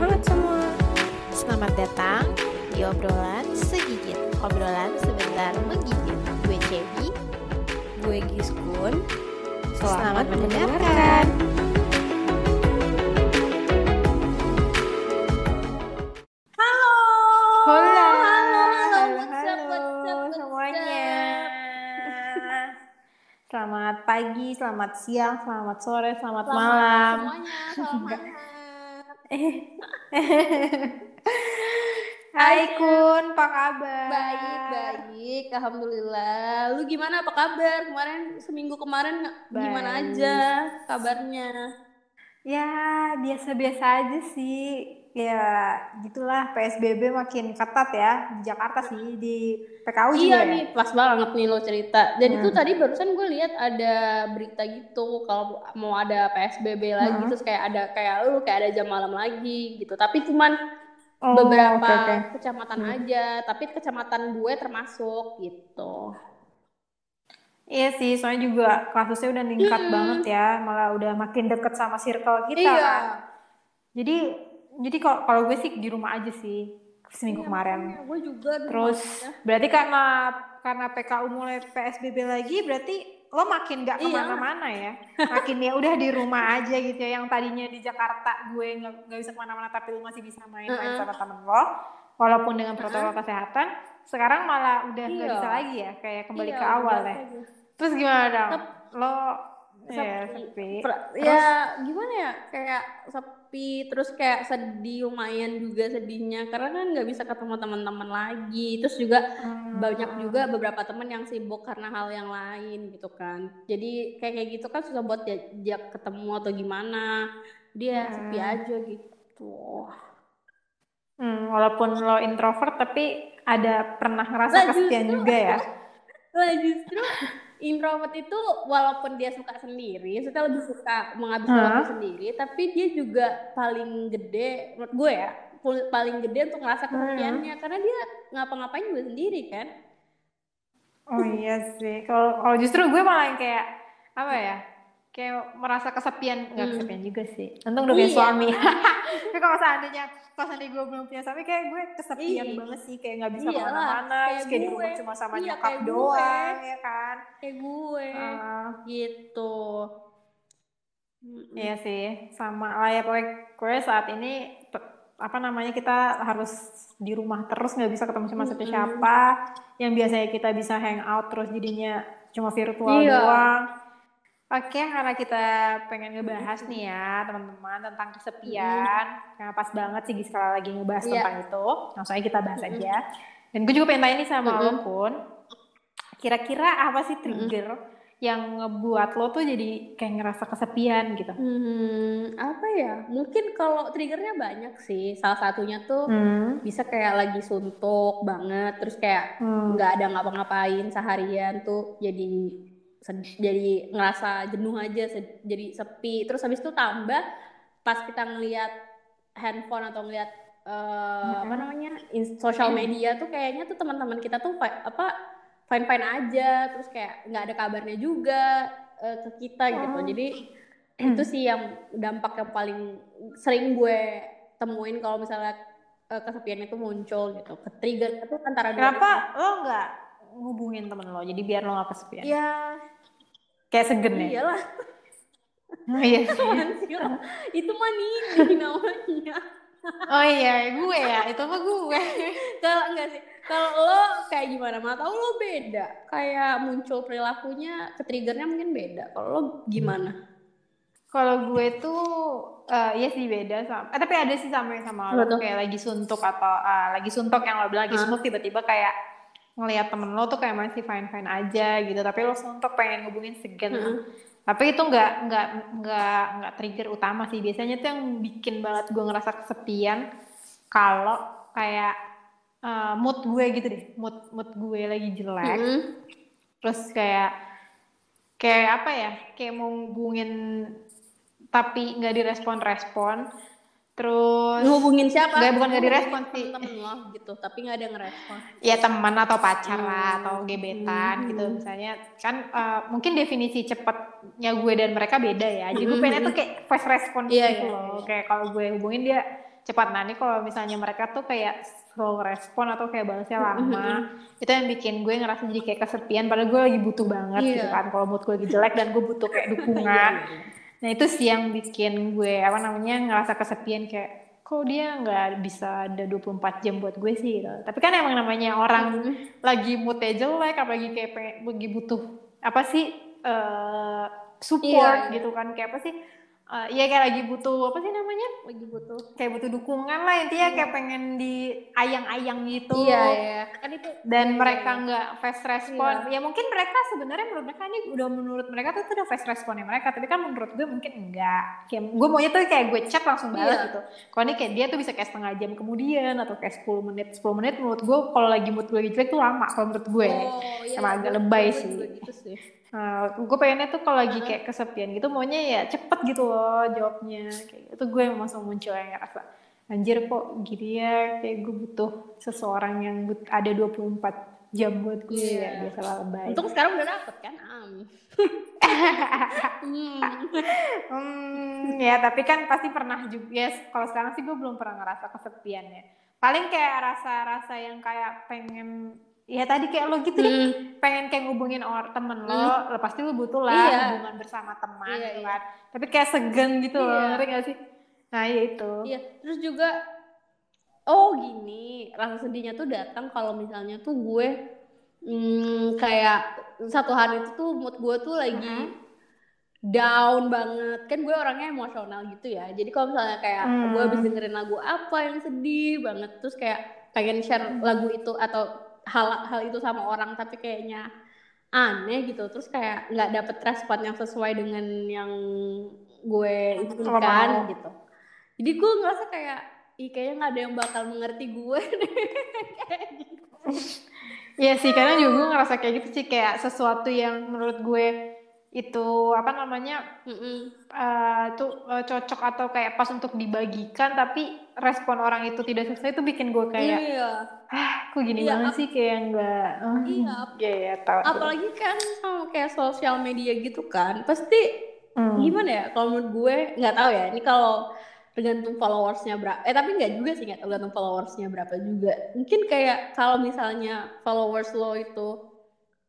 Halo semua, selamat datang di obrolan segigit. Obrolan sebentar menggigit. Gue Cebi, gue Giskun. Selamat, mendengarkan. What's semuanya. up? Selamat pagi, selamat siang, selamat sore, selamat, Selamat malam. semuanya, selamat. Hai Hai, Kun, apa kabar? baik, baik, alhamdulillah. Lu gimana? Apa kabar? Kemarin seminggu kemarin gimana Baik. aja kabarnya? Ya, biasa-biasa aja sih. Ya, gitulah PSBB makin ketat ya di Jakarta sih, di PKU juga Iya ya. nih, pas banget nih lo cerita. Jadi Hmm. tuh tadi barusan gue lihat ada berita gitu kalau mau ada PSBB lagi Hmm. terus kayak ada kayak lu kayak ada jam malam lagi gitu. Tapi cuman Oh, beberapa oke, oke. kecamatan Hmm. aja, tapi kecamatan gue termasuk gitu. Iya sih, soalnya juga kasusnya udah meningkat Mm-mm. banget ya, malah udah makin deket sama circle kita Iya. kan. Jadi, jadi kalau kalau gue sih di rumah aja sih seminggu Iya, kemarin. makanya gue juga Terus rumah aja. berarti karena karena PKU mulai PSBB lagi, berarti lo makin gak Iya. ke mana-mana ya, makin ya udah di rumah aja gitu ya. Yang tadinya di Jakarta gue nggak nggak bisa ke mana-mana, tapi lo masih bisa main-main sama temen lo, walaupun dengan protokol kesehatan. Sekarang malah udah nggak Iya. bisa lagi ya, kayak kembali Iya, ke awal ya. aja. Terus gimana dong? Lo sepi. ya sepi. Terus? ya gimana ya kayak sepi terus kayak sedih lumayan juga sedihnya karena kan nggak bisa ketemu teman-teman lagi terus juga Hmm. banyak juga beberapa temen yang sibuk karena hal yang lain gitu kan jadi kayak kayak gitu kan susah buat diajak ketemu atau gimana dia Ya. sepi aja gitu Hmm, walaupun lo introvert tapi ada pernah ngerasa Lah, kesepian juga ya. Lah justru introvert itu walaupun dia suka sendiri, maksudnya lebih suka menghabiskan waktu sendiri, tapi dia juga paling gede menurut gue ya, paling gede untuk ngerasa kesepiannya karena dia ngapa-ngapain juga sendiri kan. Oh iya sih. Kalau kalau justru gue malah yang kayak apa ya? Kayak merasa kesepian, nggak Hmm. kesepian juga sih. Untung udah punya Iya, suami. Tapi kalau seandainya kalau seandainya gue belum punya suami, kayak gue kesepian Iya. banget sih. Kayak nggak bisa ke mana-mana. kayak kayak di rumah cuma sama Iya, nyokap kayak gue. doang, ya kan? Kayak gue Ah, gitu. Iya sih, sama lah ya pokoknya gue saat ini apa namanya kita harus di rumah terus nggak bisa ketemu sama Mm-mm. siapa yang biasanya kita bisa hang out terus jadinya cuma virtual Iya. doang. Oke, karena kita pengen ngebahas nih ya teman-teman tentang kesepian. Nah, pas banget sih sekali lagi ngebahas Iya. tentang itu. Langsung aja kita bahas Mm-mm. aja. Dan gue juga pengen tanya nih sama lo Mm-mm. pun. Kira-kira apa sih trigger yang ngebuat lo tuh jadi kayak ngerasa kesepian gitu? Hmm, apa ya? Mungkin kalau triggernya banyak sih. Salah satunya tuh Hmm. bisa kayak lagi suntuk banget, terus kayak Hmm. nggak ada ngapa-ngapain seharian tuh jadi jadi ngerasa jenuh aja, jadi sepi. Terus habis itu tambah pas kita ngelihat handphone atau ngelihat eh, apa namanya in- social media tuh kayaknya tuh teman-teman kita tuh fi- apa fine fine aja, terus kayak nggak ada kabarnya juga eh, ke kita gitu. Oh. Jadi itu sih yang dampak yang paling sering gue temuin kalau misalnya eh, kesepian itu muncul gitu. Ke trigger itu antara dua Kenapa lo nggak ngubungin temen lo? Jadi biar lo nggak kesepian. Ya, Kayak segen ya? iyalah. Oh iya itu mah Nini namanya. Oh iya, gue ya. Itu mah gue. Kalau enggak sih, kalau lo kayak gimana? Mah tahu lo beda. Kayak muncul perilakunya, ke triggernya mungkin beda. Kalau lo gimana? Kalau gue tuh, eh iya sih beda sama. Eh, tapi ada sih sama yang sama lo. Kayak lagi suntuk atau ah, lagi suntuk yang lo bilang lagi suntuk tiba-tiba kayak ngelihat temen lo tuh kayak masih fine fine aja gitu. Tapi lo suntuk pengen ngubungin segen. Mm-mm. Tapi itu nggak nggak nggak nggak trigger utama sih. Biasanya tuh yang bikin banget gue ngerasa kesepian kalau kayak eh, mood gue gitu deh. Mood mood gue lagi jelek. Mm-mm. Terus kayak kayak apa ya? Kayak mau hubungin tapi nggak direspon-respon. Terus Ngehubungin siapa? Nggak, bukan nggak Ngehubungin direspon sih. Temen lo gitu, tapi nggak ada yang ngerespon. ya teman atau pacar lah Hmm. atau gebetan Hmm. gitu misalnya kan eh, mungkin definisi cepatnya gue dan mereka beda ya jadi gue Hmm. pengennya tuh kayak fast response Iya, gitu iya, loh iya. kayak kalau gue hubungin dia cepat nah ini kalau misalnya mereka tuh kayak slow respon atau kayak balasnya lama itu yang bikin gue ngerasa jadi kayak kesepian padahal gue lagi butuh banget Iya. gitu kan kalau mood gue lagi jelek dan gue butuh kayak dukungan nah itu sih yang bikin gue apa namanya ngerasa kesepian kayak kok dia nggak bisa ada 24 jam buat gue sih gitu. tapi kan emang namanya orang lagi moodnya jelek apalagi kayak pengen lagi butuh apa sih eh, support iya. gitu kan kayak apa sih Eh, Iya kayak lagi butuh apa sih namanya? Lagi butuh kayak butuh dukungan lah intinya kayak pengen diayang-ayang gitu. Iya iya. Kan itu dan iya, mereka iya. nggak fast respon. Ya mungkin mereka sebenarnya menurut mereka ini udah menurut mereka tuh, tuh udah fast responnya mereka tapi kan menurut gue mungkin enggak. Kayak gue maunya tuh kayak gue chat langsung balas Iya. gitu. Kalau ini kayak dia tuh bisa kayak setengah jam kemudian atau kayak 10 menit 10 menit menurut gue kalau lagi mood gue lagi jelek tuh lama kalau menurut gue. Oh, iya, Emang agak gue- lebay sih. gitu sih Nah, gue pengennya tuh kalau lagi kayak kesepian gitu maunya ya cepet gitu loh jawabnya kayak itu gue langsung muncul yang ngerasa anjir kok gini ya kayak gue butuh seseorang yang but ada 24 jam buat gue Iya. ya biasalah lebay. Untung sekarang udah dapet kan am? Hmm. hmm, ya tapi kan pasti pernah juga ya kalau sekarang sih gue belum pernah ngerasa kesepian ya. Paling kayak rasa-rasa yang kayak pengen ya tadi kayak lo gitu deh Hmm. pengen kayak ngubungin orang temen lo, lo pasti lo butuh lah Iya. hubungan bersama teman Iya, gitu iya. kan. Tapi kayak segan gitu loh, Iya. ngerti gak sih? Nah iya itu. Iya, terus juga oh gini, rasa sedihnya tuh datang kalau misalnya tuh gue hmm, kayak satu hari itu tuh mood gue tuh lagi Mhm. down banget. Kan gue orangnya emosional gitu ya. Jadi kalau misalnya kayak Hmm. gue habis dengerin lagu apa yang sedih banget terus kayak pengen share lagu itu atau hal hal itu sama orang tapi kayaknya aneh gitu. Terus kayak nggak dapet respon yang sesuai dengan yang gue inginkan gitu. Jadi gue ngerasa kayak ih kayaknya nggak ada yang bakal mengerti gue. Deh kayak gitu. Iya sih, karena juga gue ngerasa kayak gitu sih. Kayak sesuatu yang menurut gue itu apa namanya Mm-mm. eh, tuh eh, cocok atau kayak pas untuk dibagikan tapi respon orang itu tidak sesuai itu bikin gue kayak iya ah kok gini Iya, banget sih kayak enggak Iya, iya ya tahu tuh. apalagi kan sama kayak sosial media gitu kan pasti Hmm. gimana ya kalau menurut gue nggak tahu ya ini kalau tergantung followersnya berapa eh tapi nggak juga sih nggak tergantung followersnya berapa juga mungkin kayak kalau misalnya followers lo itu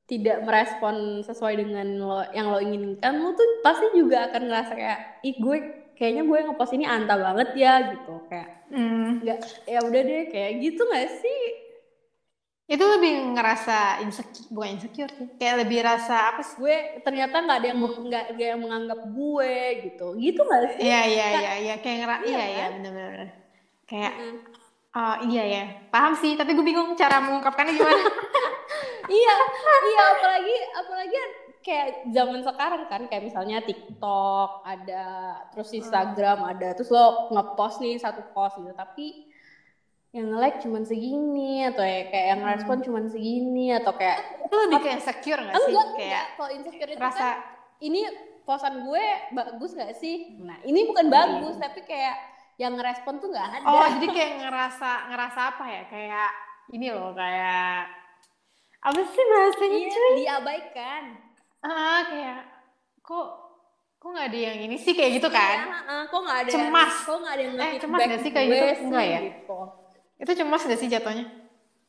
tidak merespon sesuai dengan lo yang lo inginkan lo tuh pasti juga akan ngerasa kayak ih gue kayaknya gue ngepost ini anta banget ya gitu kayak Hmm. nggak ya udah deh kayak gitu nggak sih Itu lebih ngerasa insecure, bukan insecure sih. Kayak lebih rasa apa sih? gue ternyata nggak ada yang nggak nggak yang menganggap gue gitu gitu nggak sih Iya iya iya iya kayak ngera Iya iya iya kan? benar-benar. Kayak Mm. oh iya ya paham sih tapi gue bingung cara mengungkapkannya gimana. iya iya apalagi apalagi kayak zaman sekarang kan kayak misalnya TikTok ada terus Instagram ada terus lo ngepost nih satu post gitu tapi yang like cuman segini atau ya kayak yang Hmm. respon cuman segini atau kayak itu lebih kayak insecure gak sih? enggak kayak kalau insecure itu rasa kan ini posan gue bagus gak sih nah ini bukan Iya. bagus tapi kayak yang ngerespon tuh nggak ada oh jadi kayak ngerasa ngerasa apa ya kayak ini loh kayak apa sih bahasanya Iya, cuy? diabaikan Ah kayak kok kok nggak ada yang ini sih kayak gitu kan? Iya, heeh. kok nggak ada Cemas. yang, kok nggak ada yang Eh, cemas nggak sih kayak gitu? Enggak ya? gitu. Itu cemas gak sih jatuhnya?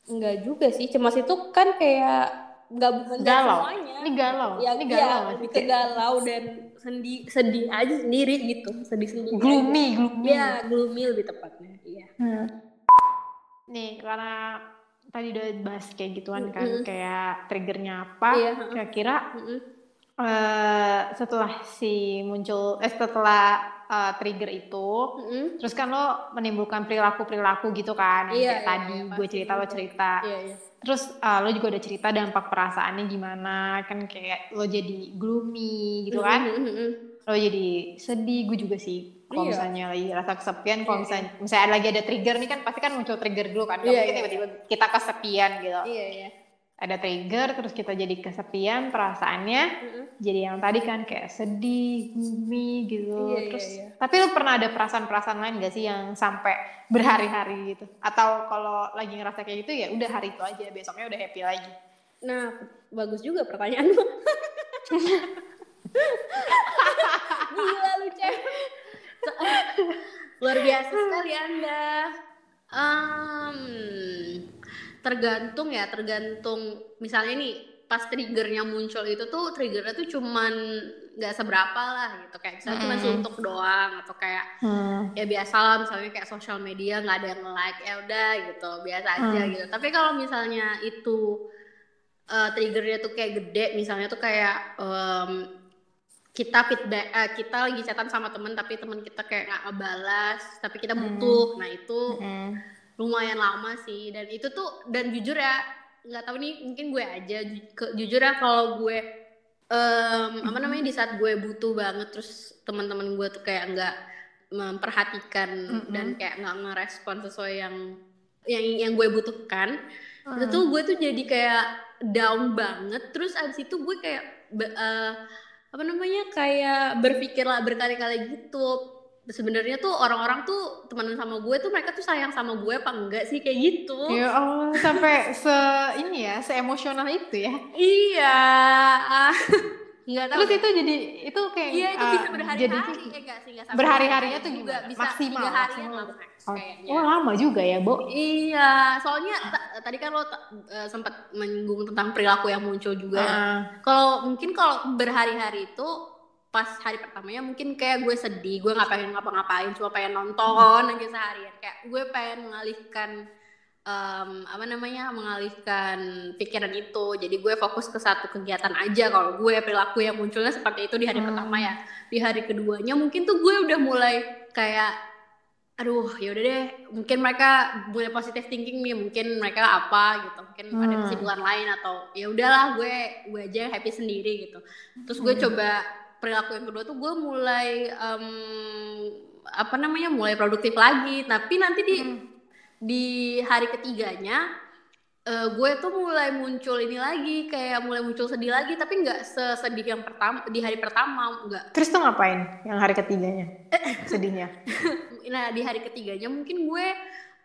Enggak juga sih, cemas itu kan kayak gabungan Galau. semuanya. Ini galau. Ya, ini iya, galau nggak lebih ke galau dan sedih sedih aja sendiri gitu, sedih sendiri. gloomy, gloomy. Iya, gloomy lebih tepatnya. Iya. Hmm. Nih, karena tadi udah bahas kayak gituan kan, Mm-mm. kayak triggernya apa, heeh. kira-kira Mm-mm. eh, setelah si muncul, eh setelah eh, trigger itu, Mm-mm. terus kan lo menimbulkan perilaku-perilaku gitu kan, yang Iya, kayak iya, tadi iya, gue cerita, lo gitu. cerita. Iya, iya. Terus eh, lo juga udah cerita dampak perasaannya gimana, kan kayak lo jadi gloomy gitu kan, Mm-mm, mm-mm. lo jadi sedih, gue juga sih. Kalau Iya. misalnya lagi rasa kesepian, kalau Iya, misalnya, misalnya lagi ada trigger nih kan pasti kan muncul trigger dulu kan, Iya, mungkin iya, tiba-tiba kita kesepian gitu. Iya, iya. Ada trigger, terus kita jadi kesepian, perasaannya Mm-mm. jadi yang tadi kan kayak sedih, gloomy gitu. Iya, iya, terus, iya. tapi lo pernah ada perasaan-perasaan lain gak sih yang sampai berhari-hari gitu? Atau kalau lagi ngerasa kayak gitu ya udah hari itu aja, besoknya udah happy lagi. Nah, bagus juga pertanyaanmu. Gila lu, Cem. Luar biasa sekali Anda. Um, tergantung ya, tergantung misalnya nih pas triggernya muncul itu tuh triggernya tuh cuman nggak seberapa lah gitu kayak misalnya cuma Mm-mm. suntuk doang atau kayak Hmm. ya biasa lah misalnya kayak sosial media nggak ada yang like ya udah gitu biasa aja Hmm. gitu tapi kalau misalnya itu eh, triggernya tuh kayak gede misalnya tuh kayak em, kita feedback eh, kita lagi chatan sama temen tapi temen kita kayak nggak ngebalas tapi kita Hmm. butuh nah itu Hmm. lumayan lama sih dan itu tuh dan jujur ya nggak tahu nih mungkin gue aja ju- jujur ya kalau gue em, apa namanya di saat gue butuh banget terus teman-teman gue tuh kayak nggak memperhatikan Mm-mm. dan kayak nggak ngerespon sesuai yang yang yang gue butuhkan itu Hmm. tuh gue tuh jadi kayak down banget terus abis itu gue kayak eh, apa namanya kayak berpikir lah berkali-kali gitu. Sebenarnya tuh orang-orang tuh temenan sama gue tuh mereka tuh sayang sama gue apa enggak sih kayak gitu. Ya Allah, sampai se ini ya, se emosional itu ya. iya nggak tahu Terus itu jadi itu kayak iya itu uh, bisa jadi berhari-hari eh enggak sih enggak sampai berhari-harinya berhari-hari tuh juga bisa Maksimal, maksimal. Oh, oh, lama juga ya, Bo. Iya, soalnya ta- tadi kan lo ta- eh, sempat menyinggung tentang perilaku yang muncul juga. Ah. Kalau mungkin kalau berhari-hari itu pas hari pertamanya mungkin kayak gue sedih, gue nggak pengen ngapa-ngapain, cuma pengen nonton aja seharian. Kayak gue pengen mengalihkan em, apa namanya, mengalihkan pikiran itu. Jadi gue fokus ke satu kegiatan aja. Kalau gue perilaku yang munculnya seperti itu di hari Hmm. pertama ya. Di hari keduanya mungkin tuh gue udah mulai kayak aduh ya udah deh mungkin mereka mulai positive thinking nih mungkin mereka apa gitu mungkin ada Hmm. kesibukan lain atau ya udahlah gue gue aja happy sendiri gitu terus gue Hmm. coba perilaku yang kedua tuh gue mulai em, apa namanya mulai produktif lagi tapi nanti di Hmm. Di hari ketiganya eh, gue tuh mulai muncul ini lagi kayak mulai muncul sedih lagi tapi nggak sesedih yang pertama di hari pertama nggak Terus tuh ngapain yang hari ketiganya? Sedihnya. nah di hari ketiganya mungkin gue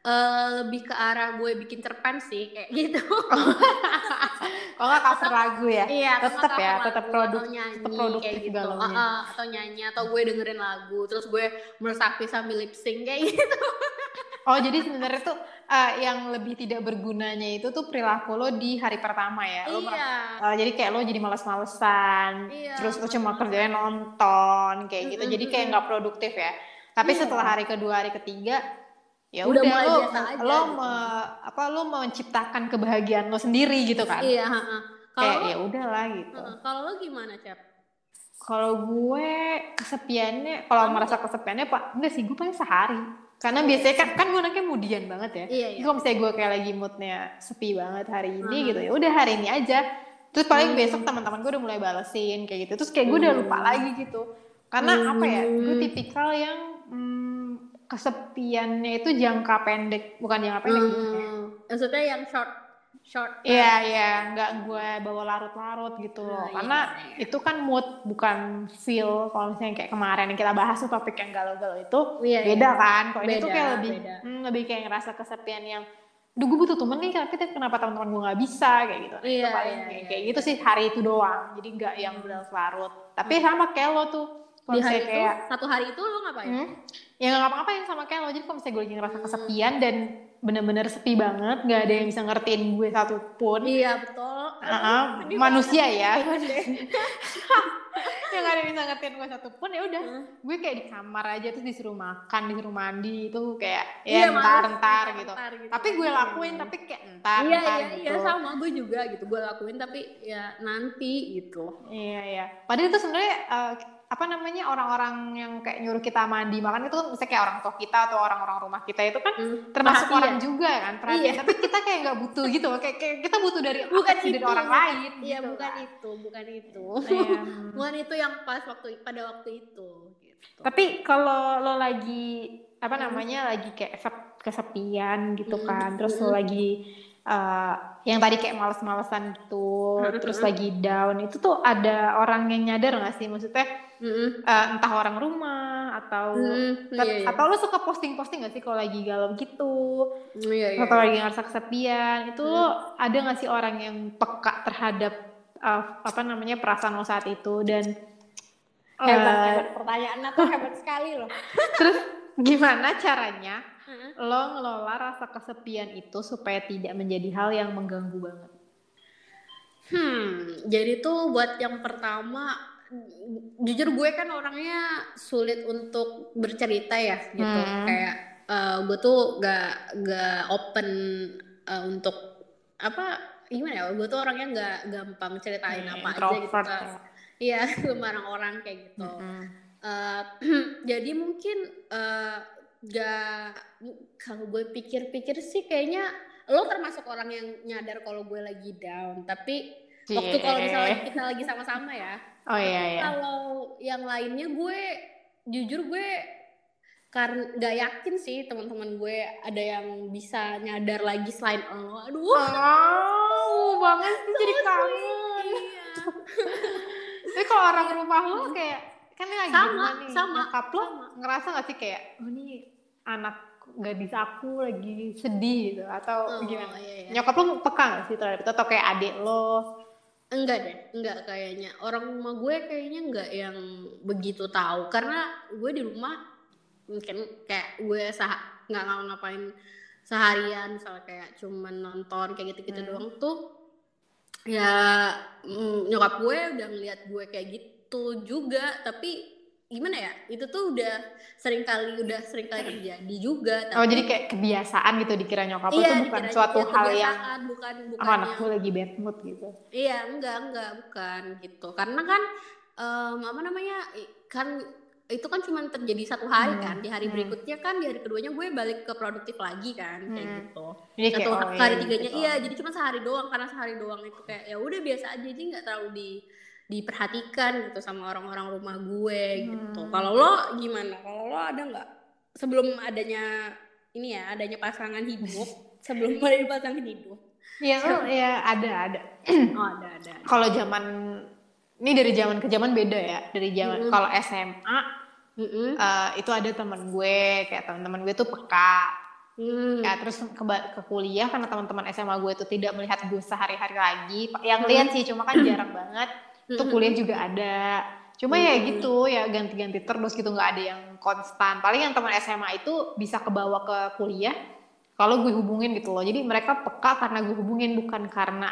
eh, lebih ke arah gue bikin cerpen sih kayak gitu Oh nggak cover lagu ya? iya nggak ya, lagu, produk- nyanyi tetep produktif kayak gitu galaunya. Ah, ah, atau nyanyi atau gue dengerin lagu terus gue meresapi sambil lip sync kayak gitu Oh jadi sebenarnya tuh uh, yang lebih tidak bergunanya itu tuh perilaku lo di hari pertama ya. Lo iya uh, jadi kayak lo jadi males-malesan, Iya, terus lo cuma kerjanya nonton kayak gitu. Mm-mm, Jadi kayak nggak produktif ya. Tapi Iya. setelah hari kedua, hari ketiga ya Udah udah, lo aja lo gitu. me- apa lo menciptakan kebahagiaan lo sendiri gitu kan. iya kalau Kayak ya udahlah gitu. kalau lo gimana cep Kalau gue kesepiannya, kalau merasa kesepiannya pak, enggak sih gue paling sehari. Karena biasanya kan, kan gue anaknya mudian banget ya. iya Jadi Kalau misalnya gue kayak lagi moodnya sepi banget hari ini Hmm. gitu ya, udah hari ini aja. Terus paling Hmm. besok teman-teman gue udah mulai balesin kayak gitu. Terus kayak gue udah lupa Hmm. lagi gitu. Karena apa ya? Gue Hmm. tipikal yang hmm, kesepiannya itu jangka pendek, bukan jangka pendek. Hmm, maksudnya yang short short Iya, iya, nggak gue bawa larut-larut gitu loh. Ah, iya, Karena iya. itu kan mood, bukan feel. Kalau misalnya kayak kemarin yang kita bahas tuh topik yang galau-galau itu Iya, beda iya. kan. Kalau ini tuh kayak lebih, beda. hmm, lebih kayak ngerasa kesepian yang, duh gue butuh temen nih, tapi kenapa teman-teman gue nggak bisa kayak gitu. Nah, itu Iya, paling iya, kayak, iya, kayak iya. gitu sih hari itu doang. Jadi nggak yang berlarut-larut. Tapi sama kayak lo tuh. Kalau di hari itu kayak, satu hari itu lo ngapain Hmm, ya nggak ngapa-ngapain sama kayak lo. Jadi kalau misalnya gue lagi ngerasa Hmm. kesepian dan bener-bener sepi banget, nggak ada yang bisa ngertiin gue satupun. iya betul Sedih manusia ya. Yang gak ada yang bisa ngertiin gue satupun ya udah. Hmm. Gue kayak di kamar aja terus disuruh makan, disuruh mandi itu kayak Iya, ya entar males, entar gitu. entar gitu. Tapi gue lakuin tapi kayak entar iya entar iya gitu. iya sama gue juga gitu gue lakuin tapi ya nanti gitu Iya iya. Padahal itu sebenarnya eh, apa namanya orang-orang yang kayak nyuruh kita mandi makan itu kan misalnya kayak orang tua kita atau orang-orang rumah kita itu kan Hmm, termasuk perhatian. orang juga kan perhatian. Iya. Tapi kita kayak nggak butuh gitu. Kayak, kayak kita butuh dari bukan dari orang lain. iya gitu bukan kan. itu bukan itu Iya. bukan itu yang pas waktu pada waktu itu gitu Tapi kalau lo lagi apa Hmm. namanya lagi kayak sep- kesepian gitu Hmm, kan, terus lo hmm. lagi eh, yang tadi kayak males-malesan gitu, Hmm, terus lagi down, itu tuh ada orang yang nyadar gak sih? Maksudnya Mm-mm. eh, entah orang rumah atau Mm, iya, iya. atau lo suka posting-posting gak sih kalau lagi galau gitu, Iya, iya. atau lagi ngerasa kesepian, itu Hmm. lo ada gak sih orang yang peka terhadap eh, apa namanya perasaan lo saat itu dan hebat eh, hebat pertanyaannya tuh hebat sekali loh terus gimana caranya lo ngelola rasa kesepian itu supaya tidak menjadi hal yang mengganggu banget? Hmm, jadi tuh buat yang pertama, jujur gue kan orangnya sulit untuk bercerita ya gitu. Hmm. Kayak eh, gue tuh gak gak open eh, untuk apa gimana ya? Gue tuh orangnya gak gampang ceritain Hmm, apa aja gitu. ke- ya. Iya, sembarang orang kayak gitu. Mm-mm. Eh, jadi mungkin eh, gak kalau gue pikir-pikir sih kayaknya lo termasuk orang yang nyadar kalau gue lagi down tapi waktu Cie. kalau misalnya kita lagi sama-sama ya Oh iya iya. kalau yang lainnya gue jujur gue karena nggak yakin sih teman-teman gue ada yang bisa nyadar lagi selain lo aduh Oh, banget sih jadi kangen. Iya. Tapi kalau orang rumah lo kayak kan lagi Sama, nih, sama, nyokap lo sama. ngerasa gak sih kayak oh ini anak gadis aku lagi sedih gitu atau Oh, gimana? iya, iya. Nyokap lo peka gak sih terhadap itu atau kayak adik lo? Enggak deh, enggak kayaknya. Orang rumah gue kayaknya enggak yang begitu tahu karena gue di rumah mungkin kayak gue sah nggak ngapa-ngapain seharian misalnya kayak cuman nonton kayak gitu-gitu Hmm. doang tuh ya mm, nyokap gue udah ngeliat gue kayak gitu juga tapi gimana ya itu tuh udah sering kali udah sering kali terjadi juga Oh tapi jadi kayak kebiasaan gitu dikira nyokap iya tuh bukan suatu dia hal yang bukan bukan oh anak yang- gue lagi bad mood gitu. Iya, enggak, enggak, bukan gitu. Karena kan em, apa namanya? kan itu kan cuma terjadi satu hari Hmm, kan. Di hari hmm. berikutnya kan di hari keduanya gue balik ke produktif lagi kan kayak Hmm. gitu. Jadi Satu kayak, oh, hari iya, tiganya gitu. iya, jadi cuma sehari doang karena sehari doang itu kayak ya udah biasa aja jadi nggak terlalu di diperhatikan gitu sama orang-orang rumah gue gitu. Hmm. Kalau lo gimana? Kalau lo ada nggak sebelum adanya ini ya, adanya pasangan hidup, sebelum ada pasangan hidup. Iya, oh, iya ada ada. Oh, ada ada. Kalau zaman ini dari zaman ke zaman beda ya. Dari zaman Mm-mm. kalau SMA Mm-mm. eh, itu ada teman gue kayak teman-teman gue tuh peka. Hmm. Ya terus ke, ke kuliah karena teman-teman SMA gue tuh tidak melihat gue sehari-hari lagi. Yang lihat sih cuma kan jarang banget. Itu kuliah juga ada. Cuma ya Mm-mm. gitu ya ganti-ganti terus gitu nggak ada yang konstan. Paling yang teman SMA itu bisa kebawa ke kuliah kalau gue hubungin gitu loh. Jadi mereka peka karena gue hubungin bukan karena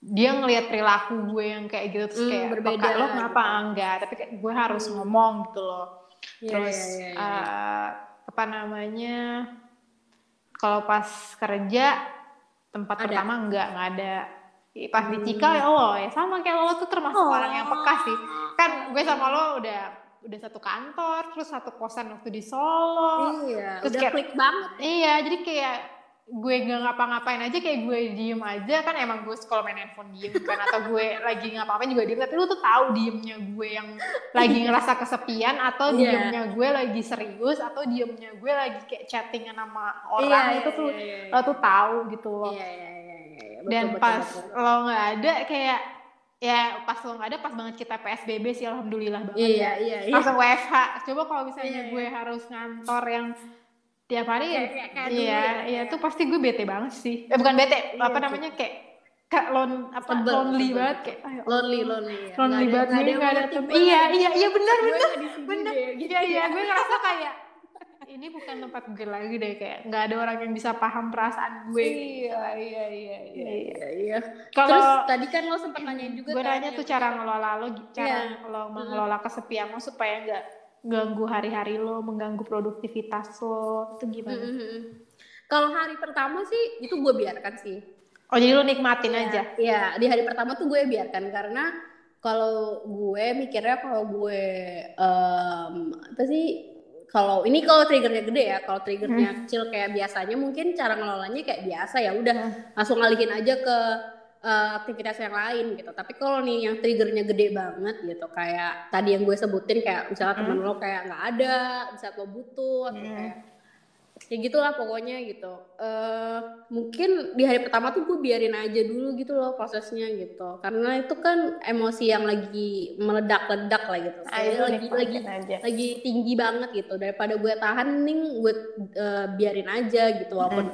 dia ngelihat perilaku gue yang kayak gitu terus Hmm, kayak berbeda peka lo gitu. kenapa enggak tapi kayak gue harus Hmm. ngomong gitu loh Iya, terus iya, iya, iya. eh, apa namanya kalau pas kerja tempat Ada. pertama enggak enggak ada pas di Hmm. Cika ya lo ya sama kayak lo tuh termasuk Oh. orang yang peka sih kan gue sama lo udah udah satu kantor terus satu kosan waktu di Solo iya, terus udah kayak- klik banget. iya jadi kayak gue nggak ngapa-ngapain aja kayak gue diem aja kan emang gue kalau main handphone diem kan atau gue lagi ngapa-ngapain juga diem tapi lu tuh tahu diemnya gue yang lagi ngerasa kesepian atau Iya. diemnya gue lagi serius atau diemnya gue lagi kayak chattingan sama orang Iya, itu tuh iya, iya, lo tuh tahu gitu loh iya, iya, iya. Betul, dan betul, pas betul. lo nggak ada kayak ya pas lo nggak ada pas banget kita PSBB sih alhamdulillah banget Iya, ya iya, iya. langsung WFH coba kalau misalnya Iya, iya. gue harus ngantor yang tiap hari Kayak- kayak- kayak iya ya, iya kayak- tuh pasti gue bete banget sih eh bukan bete Iya apa sih. namanya kayak kayak lon apa Sebel, lonely sebel. banget kayak ayo lonely, lonely. ya. lonely banget nggak nih yang nggak ada temen iya iya iya benar benar benar gitu iya iya ya. gue ngerasa kayak ini bukan tempat gue lagi deh kayak nggak ada orang yang bisa paham perasaan gue Iya, iya, iya, iya, iya, iya. Terus kalau tadi kan lo sempat nanyain juga gue kan nanya tuh cara ngelola lo cara Iya. lo mengelola kesepian lo supaya nggak ganggu hari-hari lo mengganggu produktivitas lo itu gimana Mm-mm. Kalau hari pertama sih itu gue biarkan sih. oh jadi lo nikmatin aja Iya, di hari pertama tuh gue biarkan karena kalau gue mikirnya kalau gue em, apa sih kalau ini kalau triggernya gede ya, kalau triggernya kecil kayak biasanya mungkin cara ngelolanya kayak biasa ya udah langsung ngalihin aja ke eh, aktivitas yang lain gitu. Tapi kalau nih yang triggernya gede banget gitu kayak tadi yang gue sebutin kayak misalnya temen lo kayak nggak ada, bisa lo butuh atau Hmm. kayak ya gitulah pokoknya gitu. Eh mungkin di hari pertama tuh gue biarin aja dulu gitu loh prosesnya gitu. Karena itu kan emosi yang lagi meledak-ledak lah gitu. Ayo Soalnya lo lagi lagi nikmatin aja. lagi tinggi banget gitu. Daripada gue tahan mending gue eh, biarin aja gitu. Walaupun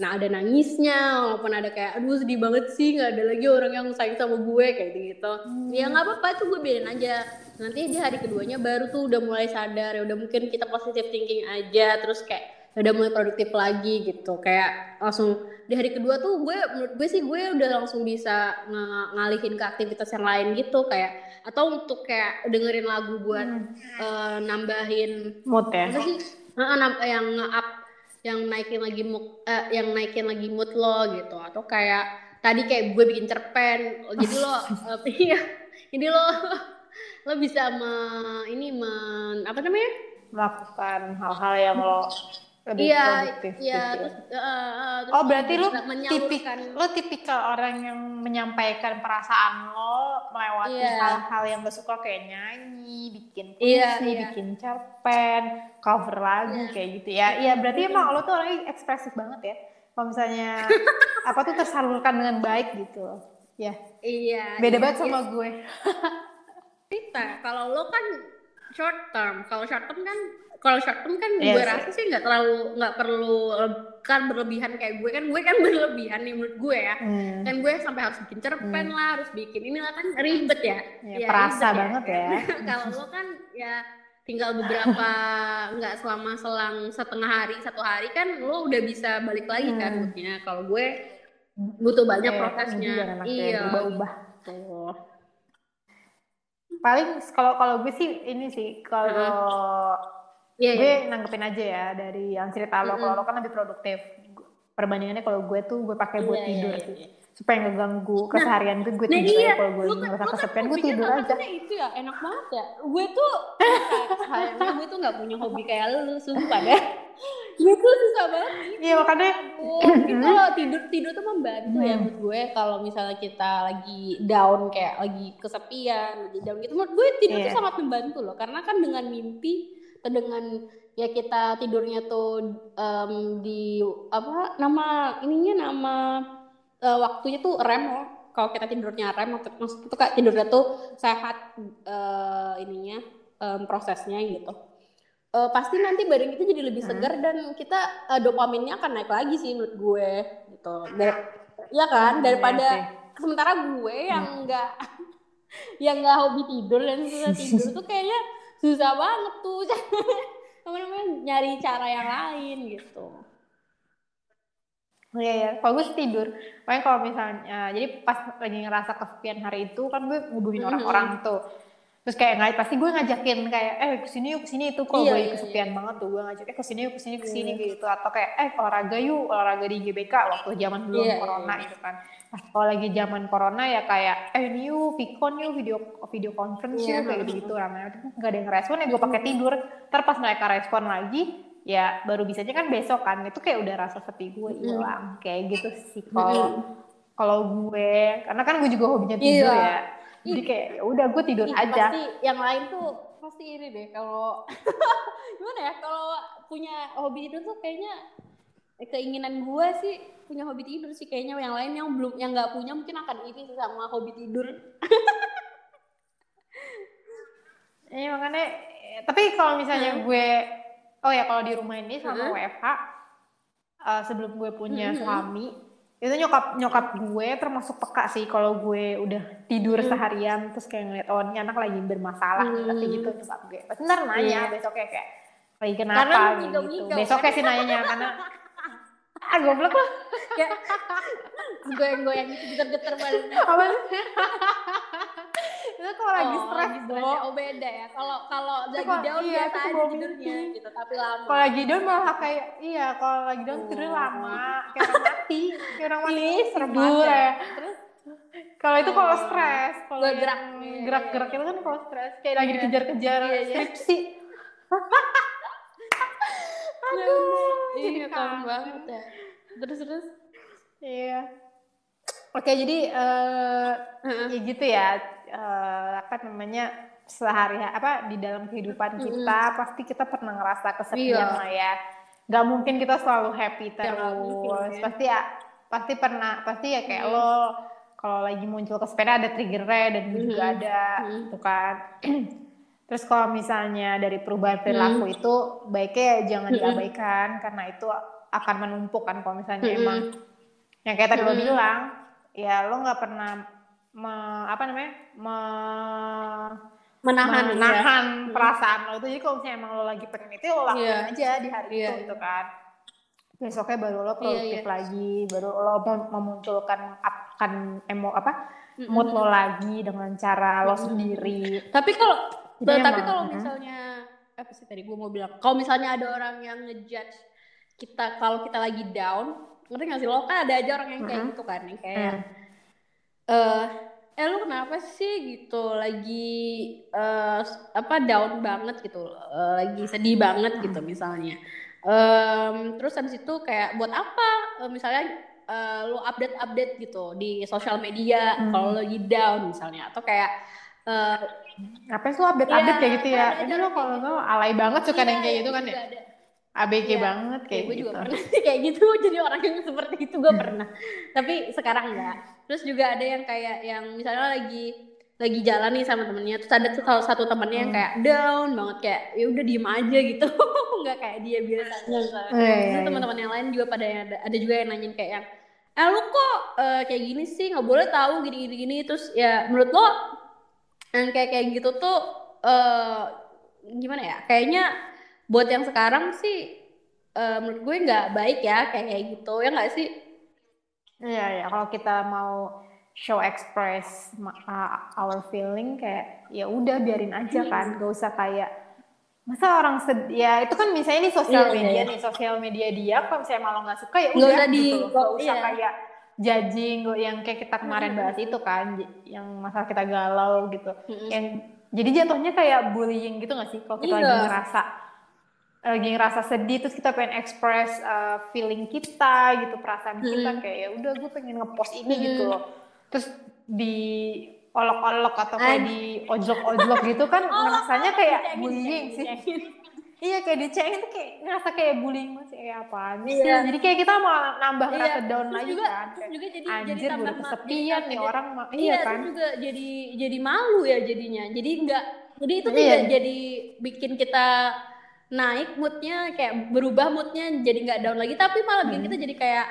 nah ada nangisnya walaupun ada kayak aduh sedih banget sih nggak ada lagi orang yang sayang sama gue kayak gitu hmm. ya nggak apa-apa tuh gue biarin aja. Nanti di hari keduanya baru tuh udah mulai sadar. Ya udah mungkin kita positive thinking aja. Terus kayak ya udah mulai produktif lagi gitu. Kayak langsung di hari kedua tuh gue menurut gue sih gue udah langsung bisa ng ngalihin ke aktivitas yang lain gitu. Kayak atau untuk kayak dengerin lagu buat hmm. uh, nambahin mood ya? sih? Uh, yang nge-up yang naikin lagi mood uh, yang naikin lagi mood lo gitu. Atau kayak tadi kayak gue bikin cerpen jadi lo uh, iya jadi lo lo bisa me, ini men apa namanya? Melakukan hal-hal yang lo lebih iya, produktif iya, gitu. Terus, uh, terus oh berarti lu tipik lo tipikal orang yang menyampaikan perasaan lo melewati hal iya. hal-hal yang lo suka kayak nyanyi, bikin puisi, yeah, yeah. bikin cerpen, cover lagu yeah. kayak gitu ya. Iya berarti emang lo tuh orangnya ekspresif banget ya. Kalau misalnya apa tuh tersalurkan dengan baik gitu. Ya. Iya. Beda iya, banget sama gue. Kita kalau lo kan short term, kalau short term kan kalau short term kan yes, gue rasa sih nggak terlalu nggak perlu kan berlebihan kayak gue kan gue kan berlebihan nih menurut gue ya hmm. kan gue sampai harus bikin cerpen hmm. lah harus bikin inilah kan ribet ya, ya, ya perasa ribet ya. banget ya, ya. kalau lo kan ya tinggal beberapa nggak selama selang setengah hari satu hari kan lo udah bisa balik lagi kan hmm. kan moodnya kalau gue butuh banyak prosesnya iya ubah-ubah paling kalau kalau gue sih ini sih kalau uh yeah, gue yeah. nanggepin aja ya dari yang cerita lo mm -hmm. kalau lo kan lebih produktif perbandingannya kalau gue tuh gue pakai buat yeah, tidur yeah, sih yeah. supaya nggak ganggu nah, keseharian gue gue nah tidur iya. kalau gue ngerasa kan, kesepian gue tidur aja itu ya enak banget ya gue tuh kayaknya gue tuh nggak punya hobi kayak lu sumpah deh gue tuh susah banget iya makanya itu tidur tidur tuh membantu ya hmm. ya menurut gue kalau misalnya kita lagi down kayak lagi kesepian lagi down gitu menurut gue tidur yeah. tuh sangat membantu loh karena kan dengan mimpi dengan ya kita tidurnya tuh um, di apa nama ininya nama uh, waktunya tuh rem loh. Kalau kita tidurnya rem maksud itu kayak tidurnya tuh sehat uh, ininya um, prosesnya gitu. Uh, pasti nanti badan kita jadi lebih segar hmm. dan kita uh, dopaminnya akan naik lagi sih menurut gue gitu. Dar ya kan? Hmm, daripada ya, sementara gue yang hmm. enggak yang enggak hobi tidur dan susah tidur tuh kayaknya susah banget tuh namanya nyari cara yang lain gitu Oh iya ya, kalau gue tidur. Pokoknya kalau misalnya, jadi pas lagi ngerasa kesepian hari itu kan gue ngubungin orang-orang tuh. Terus kayak nggak pasti gue ngajakin kayak eh ke sini yuk ke sini itu kalau iya, gue iya, kesepian iya. banget tuh gue ngajak eh ke sini yuk ke sini ke sini iya. gitu atau kayak eh olahraga yuk olahraga di GBK waktu zaman belum iya, corona iya. gitu kan pas kalau lagi zaman corona ya kayak eh yuk Vicon yuk video video conference yeah. kayak gitu gitu namanya nggak ada yang respon ya gue pakai tidur. Terus pas mereka respon lagi ya baru bisanya kan besok kan. Itu kayak udah rasa sepi gue hilang. Kayak gitu sih kalau kalau gue. Karena kan gue juga hobinya tidur yeah. ya. Jadi kayak ya udah gue tidur Ih, aja. pasti yang lain tuh pasti ini deh. Kalau gimana ya? Kalau punya hobi tidur tuh kayaknya keinginan gue sih punya hobi tidur sih kayaknya yang lain yang belum yang nggak punya mungkin akan iri sama hobi tidur Iya makanya tapi kalau misalnya hmm. gue oh ya kalau di rumah ini sama hmm. WFH uh, eh, sebelum gue punya hmm. suami itu nyokap nyokap gue termasuk peka sih kalau gue udah tidur hmm. seharian terus kayak ngeliat oh ini anak lagi bermasalah hmm. tapi gitu nyokap gue pasti ntar nanya yeah. besoknya kayak lagi kenapa karena gitu besoknya sih nanya karena ah goblok lah. Ya goyang-goyang geter-geter badannya apa itu kalau lagi oh, stres ya. oh beda ya. Kalau kalau lagi down iya, biasa aja tidurnya gitu tapi lama. Kalau lagi down malah kayak iya kalau lagi down tidur oh. lama kayak orang mati kayak orang mati serem banget ya. Terus? Kalau itu kalau oh. stres kalau gerak. Gerak-gerak itu kan kalau stres kayak lagi iya. dikejar-kejar iya, skripsi aduh iya kangen banget ya terus terus iya oke jadi uh, uh-uh. ya gitu ya uh, apa namanya sehari apa di dalam kehidupan kita uh-uh. pasti kita pernah ngerasa kesepian iya. lah ya nggak mungkin kita selalu happy terus ya, mungkin, ya. pasti ya pasti pernah pasti ya kayak uh-huh. lo kalau lagi muncul ke sepeda ada triggernya dan gue juga ada uh-huh. gitu kan Terus kalau misalnya dari perubahan perilaku hmm. itu baiknya jangan diabaikan karena itu akan menumpuk kan kalau misalnya Mm-mm. emang yang kayak tadi lo Mm-mm. bilang ya lo nggak pernah me- apa namanya me- menahan ya. menahan Mm. perasaan lo itu jadi kalau misalnya emang lo lagi pengen itu ya lo lakuin Iya. aja di hari Iya, itu gitu kan besoknya baru lo produktif iya. lagi baru lo mem- memunculkan akan emo apa Mm-mm. mood lo lagi dengan cara lo Mm-mm. sendiri Tapi kalau tapi kalau mm. misalnya apa sih tadi gue mau bilang, kalau misalnya ada orang yang ngejudge kita kalau kita lagi down, ngerti gak sih? Lo kan ada aja orang yang kayak gitu kan, yang kayak Hmm. eh eh lu kenapa sih gitu? Lagi eh apa down banget gitu eh, lagi sedih banget gitu misalnya. Em, terus habis itu kayak buat apa? Eh, misalnya eh, lu update update gitu di sosial media Hmm. kalau lagi down misalnya. Atau kayak eh, apa sih lo update update Iya, kayak gitu ya? kan ini lo kalau kayak lo alay banget suka yang iya, kayak iya, gitu kan juga ya? ada. ABG Iya. banget Kayak kayak gue gitu. juga pernah kayak gitu. Jadi orang yang seperti itu gue pernah. Tapi sekarang enggak terus juga ada yang kayak yang misalnya lagi lagi jalan nih sama temennya. Terus ada salah satu temennya yang Hmm. kayak down banget. Kayak ya udah diem aja gitu. Nggak kayak dia biasanya. Iya, iya, terus iya. teman-teman yang lain juga pada ada, ada juga yang nanyain kayak yang eh lu kok eh, kayak gini sih? Nggak boleh tahu gini gini gini terus ya menurut lo yang kayak kayak gitu tuh eh gimana ya kayaknya buat yang sekarang sih eh, menurut gue nggak baik ya kayak kayak gitu ya nggak sih Iya ya, kalau kita mau show express uh, our feeling kayak ya udah biarin aja kan, gak usah kayak masa orang sedih ya itu kan misalnya nih sosial Iya, media iya. nih sosial media dia kalau misalnya malah nggak suka ya udah usah di- gitu loh. Nggak usah iya. kayak judging yang kayak kita kemarin bahas itu kan yang masalah kita galau gitu Mm-mm. yang jadi jatuhnya kayak bullying gitu gak sih kalau kita lagi Iya. ngerasa lagi ngerasa sedih terus kita pengen express uh, feeling kita gitu perasaan kita Mm. kayak ya udah gue pengen ngepost ini Mm. gitu loh terus di olok-olok atau kayak di ojlok-ojlok gitu kan ngerasanya kayak bullying sih. Iya kayak dicengin tuh kayak ngerasa kayak bullying masih kayak apaan sih Iya. jadi kayak kita malah nambah Iya, ngerasa down terus lagi juga, kan terus juga jadi anjir jadi gue tambah kesepian jadi- nih jadi- orang iya, iya terus kan juga jadi jadi malu ya jadinya jadi enggak jadi itu Iya. tidak jadi bikin kita naik moodnya kayak berubah moodnya jadi nggak down lagi tapi malah bikin Hmm. kita jadi kayak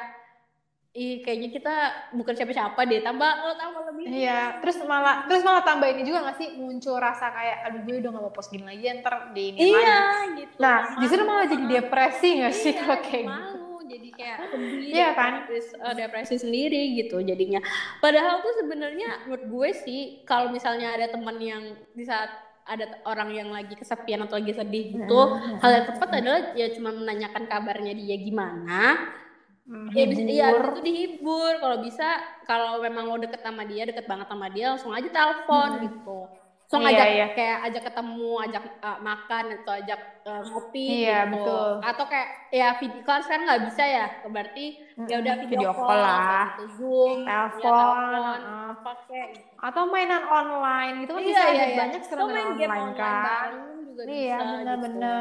ih kayaknya kita bukan siapa-siapa deh tambah lo tambah lebih Iya, terus malah terus malah tambah ini juga gak sih muncul rasa kayak aduh gue udah gak mau post gini lagi ntar di ini iya lagi. gitu Nah, justru malah jadi depresi gak sih Iya, kalau kayak gitu? malu jadi kayak sedih Iya kan? depresi, eh, depresi sendiri gitu jadinya padahal tuh sebenarnya menurut gue sih kalau misalnya ada teman yang di saat ada orang yang lagi kesepian atau lagi sedih gitu Mm-mm. hal yang tepat adalah ya cuma menanyakan kabarnya dia gimana Hmm, ya bisa iya itu dihibur kalau bisa kalau memang lo deket sama dia deket banget sama dia langsung aja telepon Hmm. gitu langsung Iya, ajak iya. kayak ajak ketemu ajak uh, makan atau ajak uh, ngopi Iya, gitu betul. atau kayak ya video kan sekarang nggak bisa ya berarti ya udah video, video call, call lah. kayak gitu, zoom ya, Telepon, telepon uh. Atau mainan online gitu kan iya bisa iya ada iya banyak sekarang main mainan game online online kan. juga Iya, bisa gitu.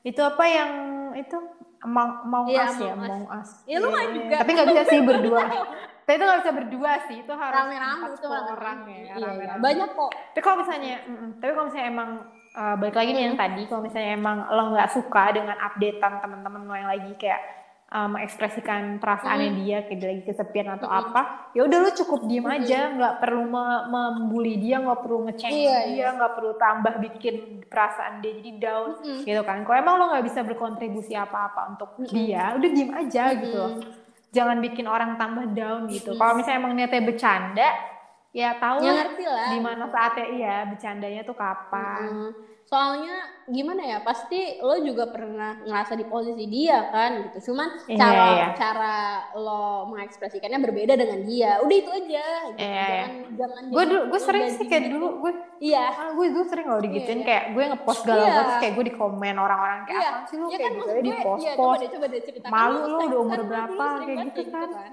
Itu apa yang itu Among, Among Iya, Us ya, Among Us. Iya, lu main Iya, juga. Tapi nggak bisa sih berdua. Tapi itu nggak bisa berdua sih, itu harus rame-rame itu orang ya. iya, iya. rame-rame. banyak kok Tapi kalau misalnya, mm-mm, tapi kalau misalnya emang uh, balik lagi nih yang tadi, kalau misalnya emang lo nggak suka dengan updatean teman-teman lo yang lagi kayak uh, mengekspresikan perasaannya dia, kayak dia lagi kesepian atau Mm. apa, ya udah lo cukup diem aja, nggak perlu me- membuli dia, nggak perlu ngecengin Iya, dia, nggak perlu tambah bikin perasaan dia jadi down, Mm-mm. gitu kan. Kalau emang lo nggak bisa berkontribusi apa-apa untuk Mm-mm. dia, udah diem aja gitu loh. Mm. Jangan bikin orang tambah down gitu. Mm-mm. Kalau misalnya emang niatnya bercanda, ya tahu ya lah ngerti lah di mana saatnya iya bercandanya tuh kapan Mm. Soalnya gimana ya? Pasti lo juga pernah ngerasa di posisi dia kan gitu. Cuman Iya, cara iya. cara lo mengekspresikannya berbeda dengan dia. Udah itu aja. Gitu. Iya, iya. Jangan jangan gue dulu gue sering sih kayak gitu. dulu gue Iya. ah, gue dulu sering loh digituin Iya, iya. kayak gue ngepost galau Iya. terus kayak gue di komen orang-orang kayak Iya. apa sih lu Ya kayak kan gitu di post coba post deh, coba deh. Malu Lo lo sering- udah umur kan lo berapa, sering kayak gitu kan. kan.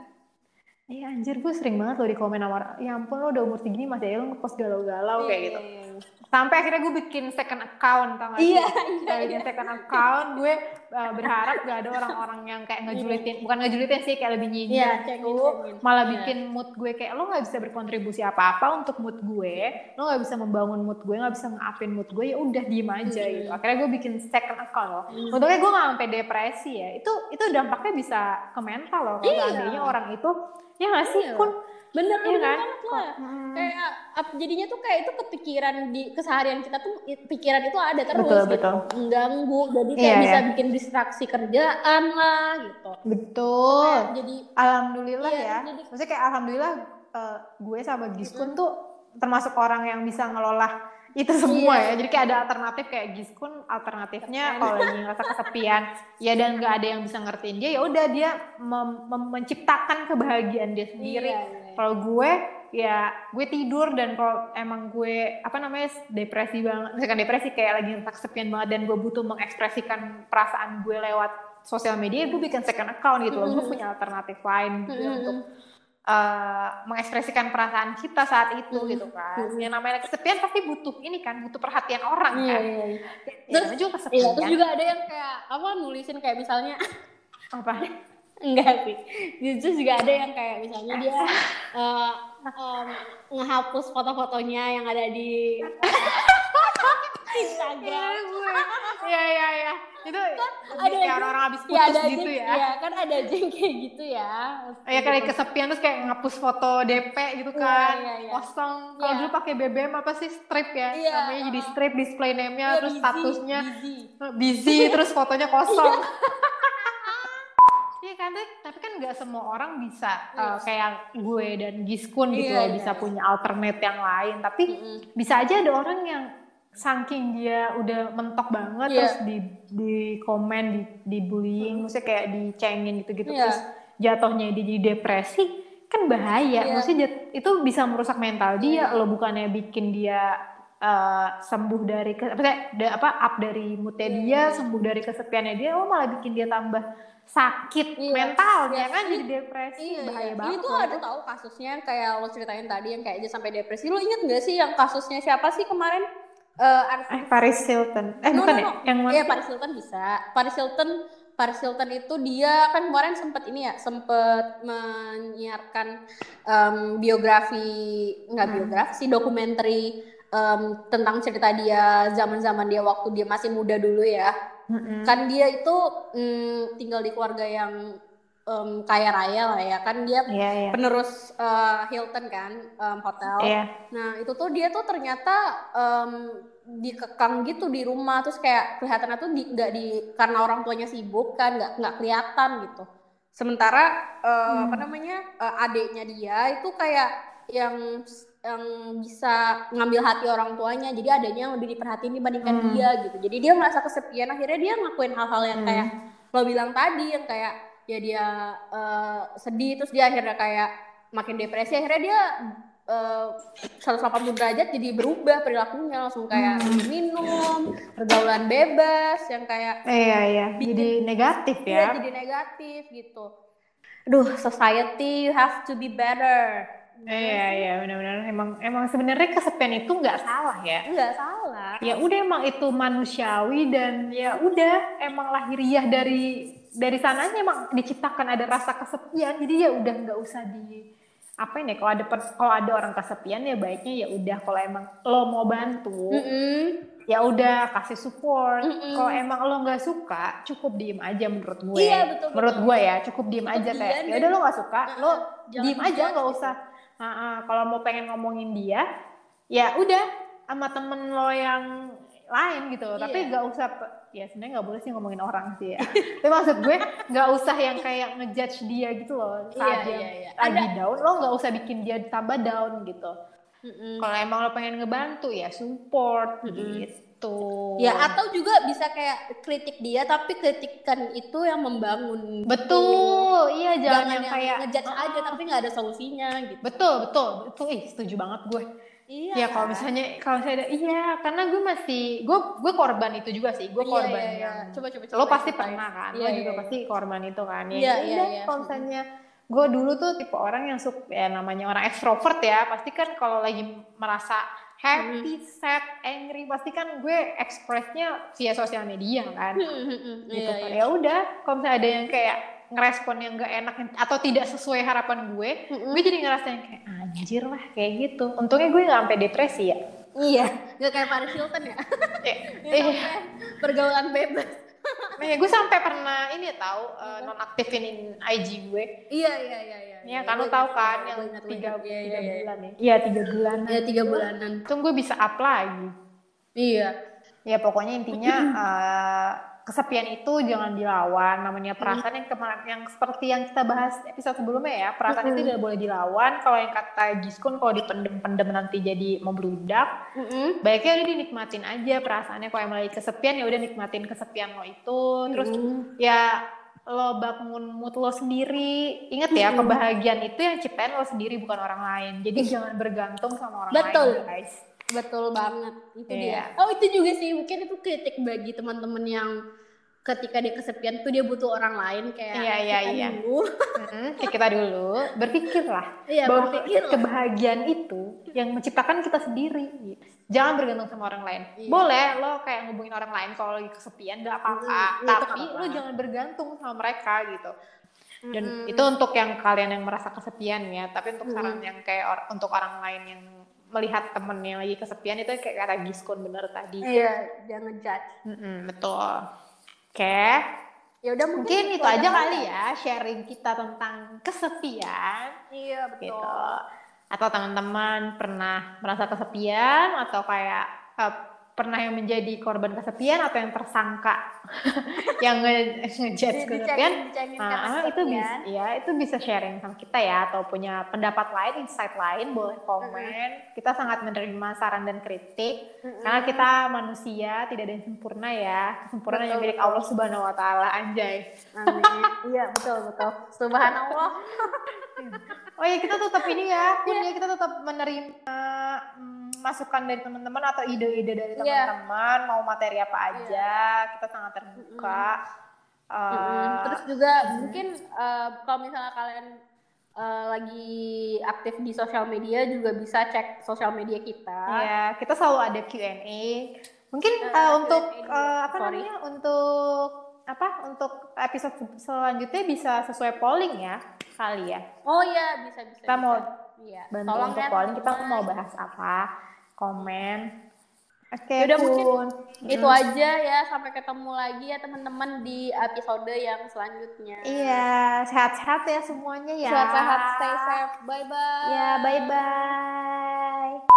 iya anjir gue sering banget loh di komen sama orang ya ampun lo udah umur segini masih aja lo ngepost galau-galau kayak gitu iya. Sampai akhirnya gue bikin second account tau gak Iya, sih? iya, Kayak bikin second account gue uh, berharap gak ada orang-orang yang kayak ngejulitin bukan ngejulitin sih kayak lebih nyinyir Iya, gitu. malah Iya. bikin mood gue kayak lo nggak bisa berkontribusi apa-apa untuk mood gue lo nggak bisa membangun mood gue nggak bisa ngeupin mood gue ya udah diem aja Hmm. gitu akhirnya gue bikin second account loh Hmm. untungnya gue nggak sampai depresi ya itu itu dampaknya bisa ke mental loh kalau Iya. seandainya orang itu ya nggak sih Iya. kun bener bener kan? banget lah Hmm. kayak jadinya tuh kayak itu kepikiran di keseharian kita tuh pikiran itu ada terus Betul, gitu. betul. mengganggu jadi kayak Iya, bisa iya. bikin distraksi kerjaan lah gitu betul Kayak jadi alhamdulillah Iya, ya jadi- maksudnya kayak alhamdulillah uh, gue sama Giskun tuh termasuk orang yang bisa ngelola itu semua Iya. ya jadi kayak ada alternatif kayak Giskun alternatifnya kalau lagi ngerasa kesepian ya dan nggak ada yang bisa ngertiin dia ya udah dia mem- mem- menciptakan kebahagiaan dia sendiri Iya, iya. Kalau gue ya gue tidur dan kalau emang gue apa namanya depresi banget misalkan depresi kayak lagi kesepian banget dan gue butuh mengekspresikan perasaan gue lewat sosial media gue bikin second account gitu loh gue Mhm. punya alternatif lain gitu ya Mm-mm. untuk eh, mengekspresikan perasaan kita saat itu Mhm. gitu kan yang namanya kesepian pasti butuh ini kan butuh perhatian orang Iya, kan iya, iya. Ya, Terus- namanya juga Iya, kesepian terus juga ada yang kayak apa nulisin kayak misalnya apa enggak sih. Terus juga ada yang kayak misalnya dia eh, em, ngehapus foto-fotonya yang ada di Instagram. Iya gue ya ya ya itu ada kayak orang-orang habis Ya putus ada gitu ya ya kan ada aja yang kayak gitu ya. Ya kayak kesepian terus kayak ngapus foto DP gitu Iya, kan, iya, iya. kosong. Kalau Iya. dulu pakai BBM apa sih strip ya, Iya, namanya jadi strip display name-nya, Iya, terus busy, statusnya busy. busy, terus fotonya kosong. Kan, tapi- tapi kan nggak semua orang bisa uh, Iya. kayak gue dan Giskun gitu Iya, loh, iya, bisa iya. punya alternate yang lain. Tapi Mm-mm. bisa aja ada orang yang saking dia udah mentok banget Iya. terus di di komen di di bullying maksudnya kayak dicengin gitu-gitu Iya. terus jatuhnya dia jadi depresi kan bahaya Iya. maksudnya jat- itu bisa merusak mental dia lo bukannya bikin dia eh, sembuh dari apa, apa up dari moodnya Iya, dia iya. sembuh dari kesepiannya dia lo malah bikin dia tambah sakit Iya. mentalnya Iya. kan jadi depresi Iya, bahaya iya. banget loh ada itu. tahu kasusnya kayak lo ceritain tadi yang kayak dia sampai depresi. Lo inget gak sih yang kasusnya siapa sih kemarin? Eh, artis eh Paris Hilton eh No, bukan no, ya no. yang mana Iya? Paris Hilton bisa. Paris Hilton Paris Hilton itu dia kan kemarin sempat ini ya, sempat menyiarkan em, biografi nggak Hmm. biografi sih dokumenter tentang cerita dia zaman-zaman dia waktu dia masih muda dulu ya. Mm-mm. Kan dia itu mm, tinggal di keluarga yang em, kaya raya lah ya. Kan dia Iya, iya. penerus eh, Hilton kan em, hotel. Iya. Nah itu tuh dia tuh ternyata em, dikekang gitu di rumah terus kayak kelihatannya tuh di, nggak di karena orang tuanya sibuk kan nggak nggak kelihatan gitu. Sementara apa Hmm. namanya eh, adiknya dia itu kayak yang yang bisa ngambil hati orang tuanya jadi adanya yang lebih diperhatiin dibandingkan Hmm. dia gitu. Jadi dia merasa kesepian akhirnya dia ngelakuin hal-hal yang Hmm. kayak lo bilang tadi yang kayak ya dia eh, sedih terus dia akhirnya kayak makin depresi akhirnya dia eh, 180 derajat jadi berubah perilakunya langsung kayak Hmm. minum pergaulan bebas yang kayak Iya, iya. Jadi negatif ya ya. jadi negatif gitu Duh, society you have to be better. Iya, iya, benar-benar. Emang, emang sebenarnya kesepian itu nggak salah ya. Enggak salah. Ya udah emang itu manusiawi dan ya udah emang lahiriah dari dari sananya emang diciptakan ada rasa kesepian. Jadi ya udah nggak usah di apa ini kalau ada kalau ada orang kesepian ya baiknya ya udah kalau emang lo mau bantu Mm-mm. ya udah kasih support. Mm-mm. Kalau emang lo nggak suka cukup diem aja menurut gue. Iya, betul, Menurut betul. gue ya cukup diem Cukup aja kayak ya udah lo nggak suka lo Jangan diem aja nggak gitu. usah Ah, ah, kalau mau pengen ngomongin dia ya udah sama temen lo yang lain gitu tapi Iya. nggak usah ya sebenarnya nggak boleh sih ngomongin orang sih ya tapi maksud gue nggak usah yang kayak ngejudge dia gitu loh saat Iya, dia iya, iya. lagi Ada- down lo nggak usah bikin dia tambah down gitu Mm-mm. kalau emang lo pengen ngebantu ya support Mm-mm. gitu Ya atau juga bisa kayak kritik dia tapi kritikan itu yang membangun. betul iya jangan, Jangan yang yang kayak ngejudge Ah, aja tapi nggak ada solusinya gitu. betul betul betul ih setuju banget gue Iya. Ya kalau misalnya kalau saya ada iya karena gue masih gue gue korban itu juga sih gue Iya, korban iya, iya. yang Coba coba lo coba pasti ceritain. pernah kan Iya, lo juga iya, pasti korban itu kan ya Iya, udah, iya, iya. kalau misalnya gue dulu tuh tipe orang yang suka ya namanya orang ekstrovert ya pasti kan kalau lagi merasa happy, sad, angry pasti kan gue ekspresnya via sosial media kan gitu Iya, kan. iya. ya udah kalau misalnya ada yang kayak ngerespon yang gak enak atau tidak sesuai harapan gue Mm-mm. gue jadi ngerasa yang kayak anjir lah kayak gitu untungnya gue gak sampai depresi ya Iya, nggak kayak Paris Hilton ya. Sampai pergaulan bebas. nah, ya gue sampai pernah ini tahu uh, nonaktifin IG gue Iya, iya, iya, iya. ya kan lo tahu kan yang tiga, Iya, iya, tiga iya. bulan ya iya tiga bulan Iya, tiga bulanan. Untung gue bisa up lagi Iya. ya pokoknya intinya uh, kesepian itu jangan dilawan. Namanya perasaan yang kemarin yang seperti yang kita bahas episode sebelumnya ya. Perasaan itu tidak boleh dilawan. Kalau yang kata Giskun kalau dipendem-pendem nanti jadi membludak Mm-mm. baiknya udah dinikmatin aja perasaannya. Kalau emang lagi kesepian ya udah nikmatin kesepian lo itu. Terus Mm-mm. ya lo bangun mood lo sendiri. Inget ya Mm-mm. kebahagiaan itu yang ciptain lo sendiri bukan orang lain. Jadi jangan bergantung sama orang Betul. lain guys Betul banget. Itu Iya. dia. Oh, itu juga sih mungkin itu kritik bagi teman-teman yang ketika dia kesepian tuh dia butuh orang lain kayak Iya, iya, kita iya. dulu. Kayak kita dulu berpikirlah Iya, bahwa berpikir lah. kebahagiaan itu yang menciptakan kita sendiri jangan bergantung sama orang lain Iya. boleh lo kayak ngubungin orang lain kalau lagi kesepian gak apa-apa Mm, iya, tapi lo jangan bergantung sama mereka gitu dan Mm-mm. itu untuk yang kalian yang merasa kesepian ya tapi untuk saran Mm. yang kayak or- untuk orang lain yang melihat temen yang lagi kesepian itu kayak kata Giskon bener tadi. Iya, jangan judge. Mm-mm, betul. Oke. Ya udah mungkin, mungkin itu aja kali ya. sharing kita tentang kesepian. Iya, betul. gitu atau teman-teman pernah merasa kesepian atau kayak eh, pernah yang menjadi korban kesepian atau yang tersangka yang nge- ngejudge kesepian dicengin- dicengin karena Ah, itu bisa ya itu bisa sharing sama kita ya atau punya pendapat lain insight lain boleh komen. Kita sangat menerima saran dan kritik. Karena kita manusia tidak ada yang sempurna ya. Sempurna Betul, milik. Allah subhanahu wa taala anjay. Amin. iya, betul, betul. Subhanallah. Oh ya kita tetap ini ya, Kun ya kita tetap menerima mm, masukan dari teman-teman atau ide-ide dari Iya. teman-teman, mau materi apa aja, kita sangat terbuka. Eh, Mm-mm. Terus juga mungkin eh, kalau misalnya kalian eh, lagi aktif di sosial media juga bisa cek sosial media kita. ya kita selalu ada Q&A. Mungkin Eh, eh, untuk eh, apa Sorry. namanya? Untuk apa? Untuk episode selanjutnya bisa sesuai polling ya kali ya. Oh iya, bisa bisa. Kita bisa. mau Iya. Bantu Tolong untuk ya, polling kita mau bahas apa? Komen. Oke, Yaudah, mungkin Kun. Itu aja ya, sampai ketemu lagi ya teman-teman di episode yang selanjutnya. Iya, sehat-sehat ya semuanya ya. Sehat-sehat, stay safe. Bye bye. Ya, bye-bye.